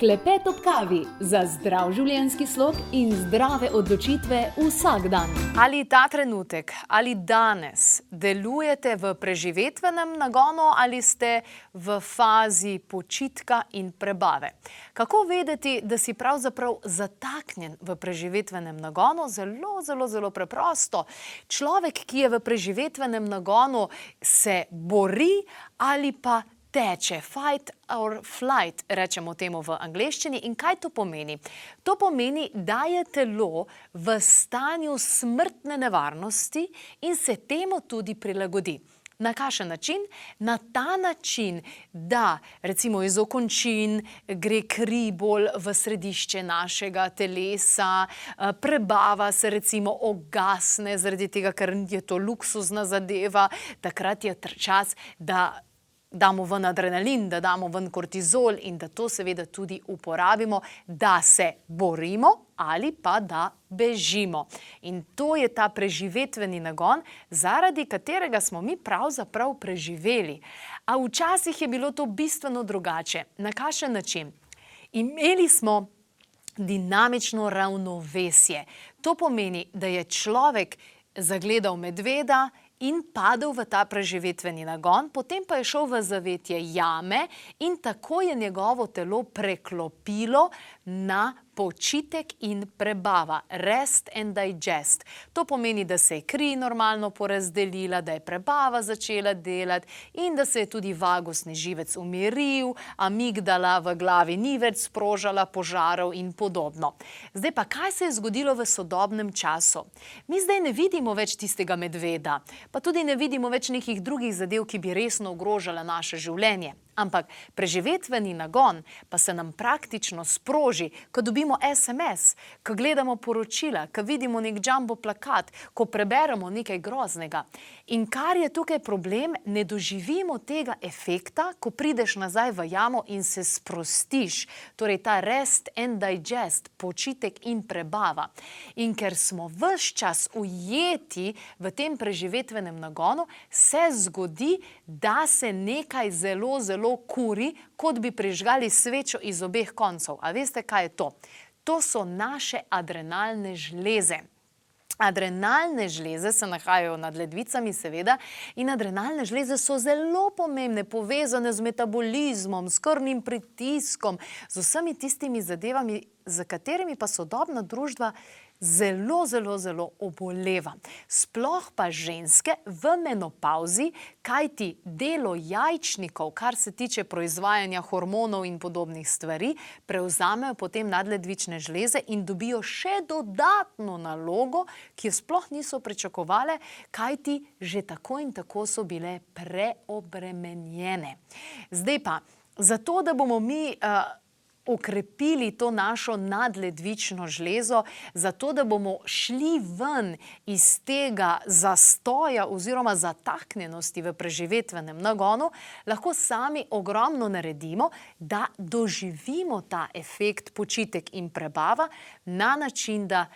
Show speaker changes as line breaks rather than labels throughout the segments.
Klepet ob kavi za zdrav življenjski slog in zdrave odločitve vsak dan.
Ali ta trenutek, ali danes delujete v preživetvenem nagonu, ali ste v fazi počitka in prebave? Kako vedeti, da si pravzaprav zataknjen v preživetvenem nagonu? Zelo, zelo, zelo preprosto. Človek, ki je v preživetvenem nagonu, se bori ali pa teče, fight or flight, rečemo temu v angleščini. In kaj to pomeni? To pomeni, da je telo v stanju smrtne nevarnosti in se temu tudi prilagodi. Na kakšen način? Na ta način, da recimo iz okončin gre kri bolj v središče našega telesa, eh, prebava se recimo ogasne, zaradi tega, ker je to luksuzna zadeva, takrat je čas, da damo ven adrenalin, da damo ven kortizol in da to seveda tudi uporabimo, da se borimo ali pa da bežimo. In to je ta preživetveni nagon, zaradi katerega smo mi pravzaprav preživeli. A včasih je bilo to bistveno drugače. Na kakšen način? Imeli smo dinamično ravnovesje. To pomeni, da je človek zagledal medveda in padel v ta preživetveni nagon, potem pa je šel v zavetje jame in tako je njegovo telo preklopilo na počitek in prebava, rest and digest. To pomeni, da se je kri normalno porazdelila, da je prebava začela delati in da se je tudi vagusni živec umiril, amigdala v glavi ni več sprožala požarov in podobno. Zdaj pa, kaj se je zgodilo v sodobnem času? Mi zdaj ne vidimo več tistega medveda, pa tudi ne vidimo več nekih drugih zadev, ki bi resno ogrožala naše življenje. Ampak preživetveni nagon pa se nam praktično sproži, ko dobimo SMS, ko gledamo poročila, ko vidimo nek jumbo plakat, ko preberemo nekaj groznega. In kar je tukaj problem, ne doživimo tega efekta, ko prideš nazaj v jamo in se sprostiš. Torej ta rest and digest, počitek in prebava. In ker smo vse čas ujeti v tem preživetvenem nagonu, se zgodi, da se nekaj zelo, zelo zelo kuri, kot bi prižgali svečo iz obeh koncev. A veste, kaj je to? To so naše adrenalne žleze. Adrenalne žleze se nahajajo nad ledvicami, seveda, in adrenalne žleze so zelo pomembne, povezane z metabolizmom, s krvnim pritiskom, z vsemi tistimi zadevami, za katerimi pa sodobna družba zelo, zelo, zelo oboleva. Sploh pa ženske v menopauzi, kajti delo jajčnikov, kar se tiče proizvajanja hormonov in podobnih stvari, prevzamejo potem nadledvične žleze in dobijo še dodatno nalogo, ki jo sploh niso pričakovale, kajti že tako in tako so bile preobremenjene. Zdaj pa, zato da bomo mi uh, okrepili to našo nadledvično žlezo, zato da bomo šli ven iz tega zastoja oziroma zataknjenosti v preživetvenem nagonu, lahko sami ogromno naredimo, da doživimo ta efekt počitek in prebava na način, da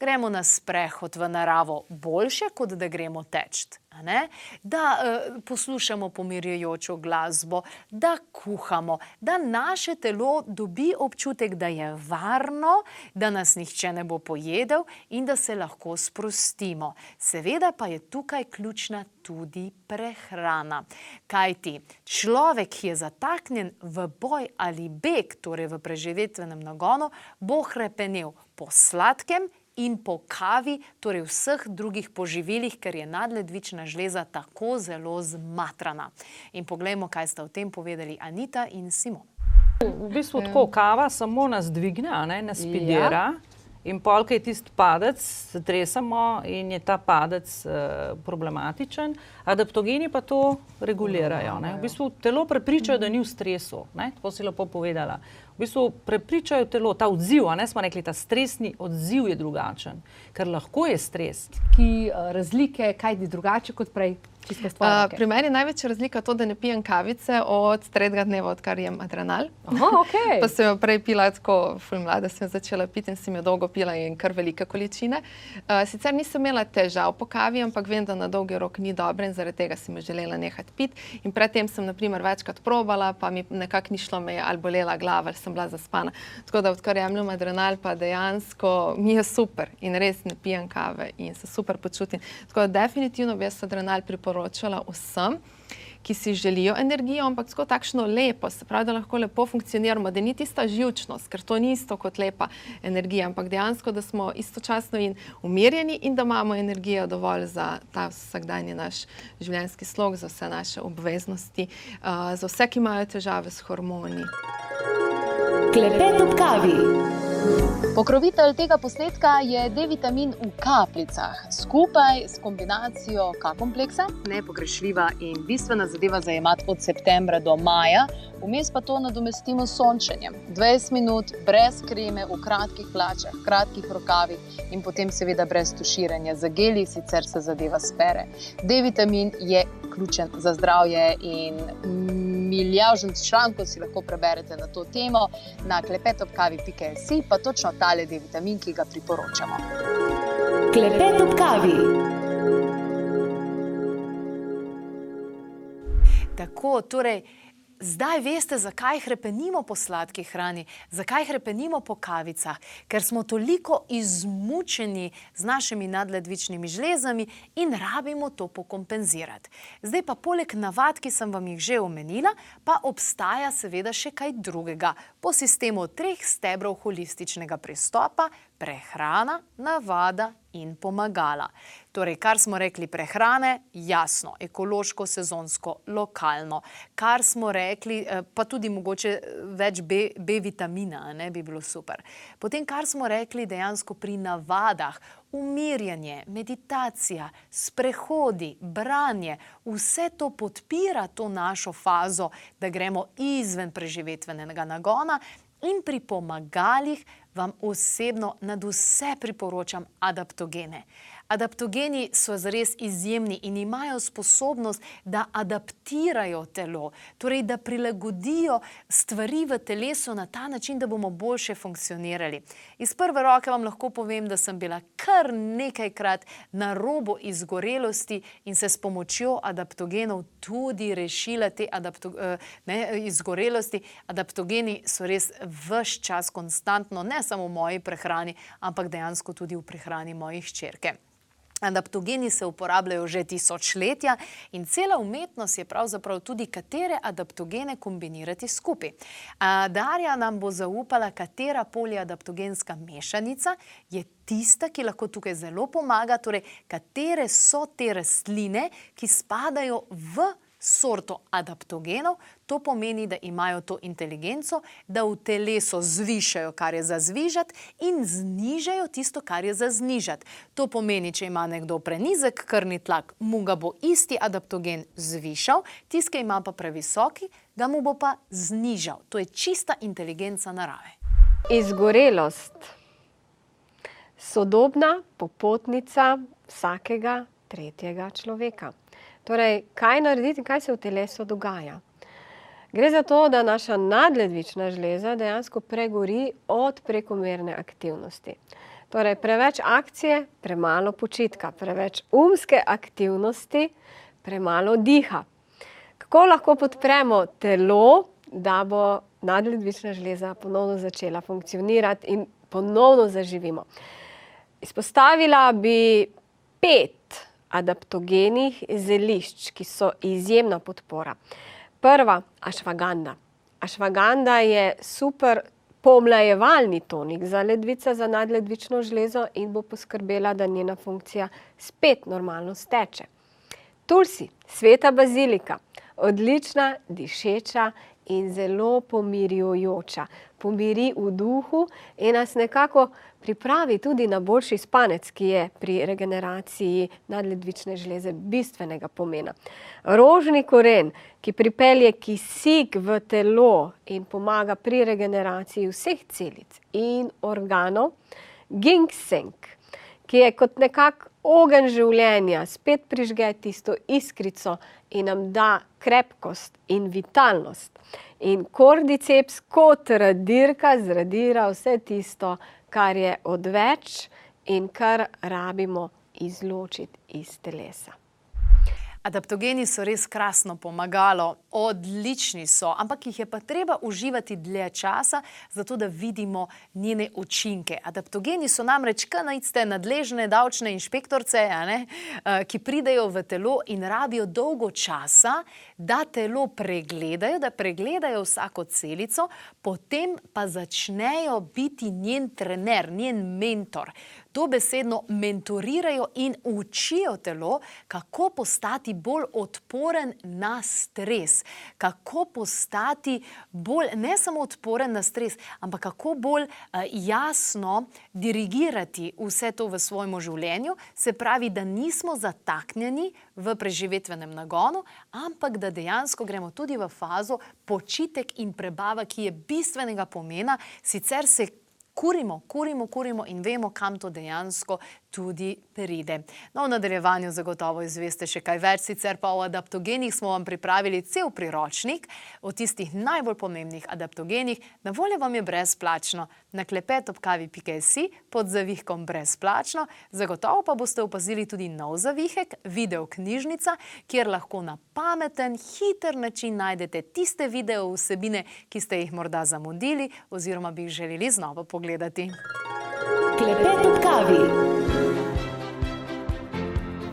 gremo na sprehod v naravo boljše, kot da gremo teč. Da uh, poslušamo pomirjujočo glasbo, da kuhamo, da naše telo dobi občutek, da je varno, da nas nihče ne bo pojedel in da se lahko sprostimo. Seveda pa je tukaj ključna tudi prehrana. Kaj ti človek, ki je zataknjen v boj ali beg, torej v preživetvenem nagonu, bo hrepenel po sladkem in po kavi, torej vseh drugih poživilih, ker je nadledvična žleza tako zelo zmatrana. In poglejmo, kaj sta o tem povedali Anita in Simon.
V bistvu tako kava samo nas dvigne, ne, nas pidira. Ja. In polk je tisti padec, se tresemo in je ta padec uh, problematičen. Adaptogeni pa to regulirajo. Ne. V bistvu telo prepričajo, da ni v stresu, ne, tako si lepo povedala v bistvu prepričajo telo, ta odziv, ne smo rekli, ta stresni odziv je drugačen, ker lahko je stres.
Ki uh, razlike, kaj je drugače kot prej? Uh, pri meni je največja razlika to, da ne pijem kavice od tretjega dneva, odkar jem adrenal.
Aha, okay.
pa sem jo prej pila tako, ful mlada sem začela piti in sem jo dolgo pila in kar velike količine. Uh, sicer nisem imela težav po kavi, ampak vem, da na dolgi rok ni dobro in zaradi tega sem jo želela nehati piti. In predtem sem naprimer večkrat probala, pa mi nekako ni šlo, me je ali bolela glava, ali sem bila zaspana. Tako da odkar jemljem adrenal, pa dejansko mi je super in res ne pijem kave in se super počutim. Tako da definitivno bi jaz adrenal priporočala vsem, ki si želijo energijo, ampak tako takšno lepo, se pravi, da lahko lepo funkcioniramo, da ni tista živčnost, ker to ni isto kot lepa energija, ampak dejansko, da smo istočasno in umirjeni in da imamo energijo dovolj za ta vsakdanji naš življenjski slog, za vse naše obveznosti, uh, za vse, ki imajo težave s hormoni.
Klepet ob kavi.
Pokrovitelj tega posnetka je D-vitamin v kapljicah, skupaj s kombinacijo K-kompleksa, nepogrešljiva in bistvena zadeva za imati od septembra do maja, vmes pa to nadomestimo s sončenjem. 20 minut brez kreme, v kratkih hlačah, kratkih rokavih in potem seveda brez tuširanja za geli, sicer se zadeva spere. D-vitamin je ključen za zdravje in milijažen člankov si lahko preberete na to temo na klepetopkavi.si, pa točno tale D-vitamin, ki ga priporočamo.
Klepet ob kavi.
Tako, torej. Zdaj veste, zakaj hrepenimo po sladki hrani, zakaj hrepenimo po kavicah, ker smo toliko izmučeni z našimi nadledvičnimi žlezami in rabimo to pokompenzirati. Zdaj pa poleg navad, ki sem vam jih že omenila, pa obstaja seveda še kaj drugega. Po sistemu treh stebrov holističnega pristopa prehrana, navada in pomagala. Torej, kar smo rekli, prehrane, jasno, ekološko, sezonsko, lokalno. Kar smo rekli, eh, pa tudi mogoče eh, več B, B vitamina, ne bi bilo super. Potem, kar smo rekli dejansko pri navadah, umirjanje, meditacija, sprehodi, branje, vse to podpira to našo fazo, da gremo izven preživetvenega nagona in pri pomagalih vam osebno nad vse priporočam adaptogene. Adaptogeni so zares izjemni in imajo sposobnost, da adaptirajo telo, torej da prilagodijo stvari v telesu na ta način, da bomo boljše funkcionirali. Iz prve roke vam lahko povem, da sem bila kar nekajkrat na robu izgorelosti in se s pomočjo adaptogenov tudi rešila te adapto, eh, ne, izgorelosti. Adaptogeni so res vse čas konstantno, ne samo v moji prehrani, ampak dejansko tudi v prehrani mojih črke. Adaptogeni se uporabljajo že tisočletja in cela umetnost je pravzaprav tudi, katere adaptogene kombinirati skupaj. Darja nam bo zaupala, katera poliadaptogenska mešanica je tista, ki lahko tukaj zelo pomaga, torej katere so te rastline, ki spadajo v sorto adaptogenov, to pomeni, da imajo to inteligenco, da v telesu zvišajo, kar je za zvižati, in znižajo tisto, kar je za znižati. To pomeni, če ima nekdo prenizek krvni tlak, mu ga bo isti adaptogen zvišal, tisti, ki ima pa previsoki, ga mu bo pa znižal. To je čista inteligenca narave.
Izgorelost. Sodobna popotnica vsakega tretjega človeka. Torej, kaj narediti in kaj se v telesu dogaja? Gre za to, da naša nadledvična žleza dejansko pregori od prekomerne aktivnosti. Torej, preveč akcije, premalo počitka, preveč umske aktivnosti, premalo diha. Kako lahko podpremo telo, da bo nadledvična žleza ponovno začela funkcionirati in ponovno zaživimo? Izpostavila bi pet adaptogenih zelišč, ki so izjemna podpora. Prva, ašvaganda. Ašvaganda je super pomlajevalni tonik za ledvice, za nadledvično žlezo in bo poskrbela, da njena funkcija spet normalno steče. Tulsi, sveta bazilika, odlična, dišeča in zelo pomirjujoča. Pomiri v duhu in nas nekako pripravi tudi na boljši spanec, ki je pri regeneraciji nadledvične žleze bistvenega pomena. Rožni koren, ki pripelje kisik v telo in pomaga pri regeneraciji vseh celic in organov. Ginseng, ki je kot nekak ogenj življenja, spet prižge tisto iskrico in nam da krepkost in vitalnost. In kordiceps kot radirka zradira vse tisto, kar je odveč in kar rabimo izločiti iz telesa.
Adaptogeni so res krasno pomagalo, odlični so, ampak jih je pa treba uživati dlje časa, zato da vidimo njene učinke. Adaptogeni so namreč kanajste nadležne davčne inšpektorce, ne, eh, ki pridejo v telo in rabijo dolgo časa, da telo pregledajo, da pregledajo vsako celico, potem pa začnejo biti njen trener, njen mentor. Dobesedno mentorirajo in učijo telo, kako postati bolj odporen na stres, kako postati bolj ne samo odporen na stres, ampak kako bolj uh, jasno dirigirati vse to v svojem življenju, se pravi, da nismo zataknjeni v preživetvenem nagonu, ampak da dejansko gremo tudi v fazo počitek in prebava, ki je bistvenega pomena, sicer se kurimo, kurimo, kurimo in vemo, kam to dejansko tudi pride. No, v nadaljevanju zagotovo izveste še kaj več, sicer pa o adaptogenih smo vam pripravili cel priročnik o tistih najbolj pomembnih adaptogenih. Na voljo vam je brezplačno na klepetopkavi.si pod zavihkom brezplačno. Zagotovo pa boste opazili tudi nov zavihek, video knjižnica, kjer lahko na pameten, hiter način najdete tiste video vsebine, ki ste jih morda zamudili oziroma bi jih želeli znova pogledati.
Klepet ob kavi.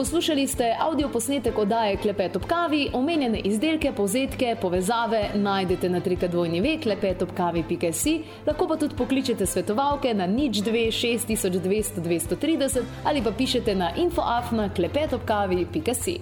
Poslušali ste avdio posnetek oddaje Klepet ob kavi, omenjene izdelke, povzetke, povezave najdete na trikadvojni ve klepetobkavi.si, lahko pa tudi pokličete svetovalke na nič 2 6200 230 ali pa pišete na infoafna klepetobkavi.si.